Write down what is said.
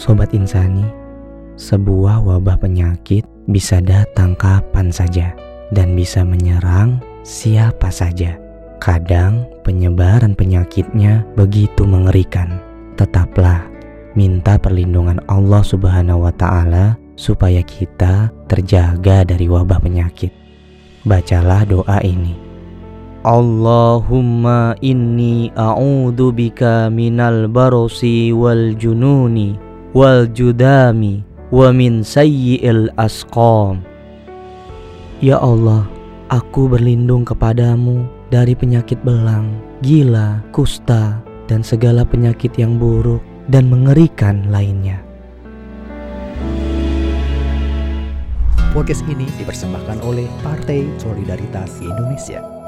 Sobat Insani, sebuah wabah penyakit bisa datang kapan saja dan bisa menyerang siapa saja. Kadang penyebaran penyakitnya begitu mengerikan. Tetaplah minta perlindungan Allah Subhanahu wa taala supaya kita terjaga dari wabah penyakit. Bacalah doa ini. Allahumma inni a'udzu bika minal barosi wal jununi wal judami wa min sayyi'il asqam. Ya Allah, aku berlindung kepadamu dari penyakit belang, gila, kusta, dan segala penyakit yang buruk dan mengerikan lainnya. Podcast ini dipersembahkan oleh Partai Solidaritas Indonesia.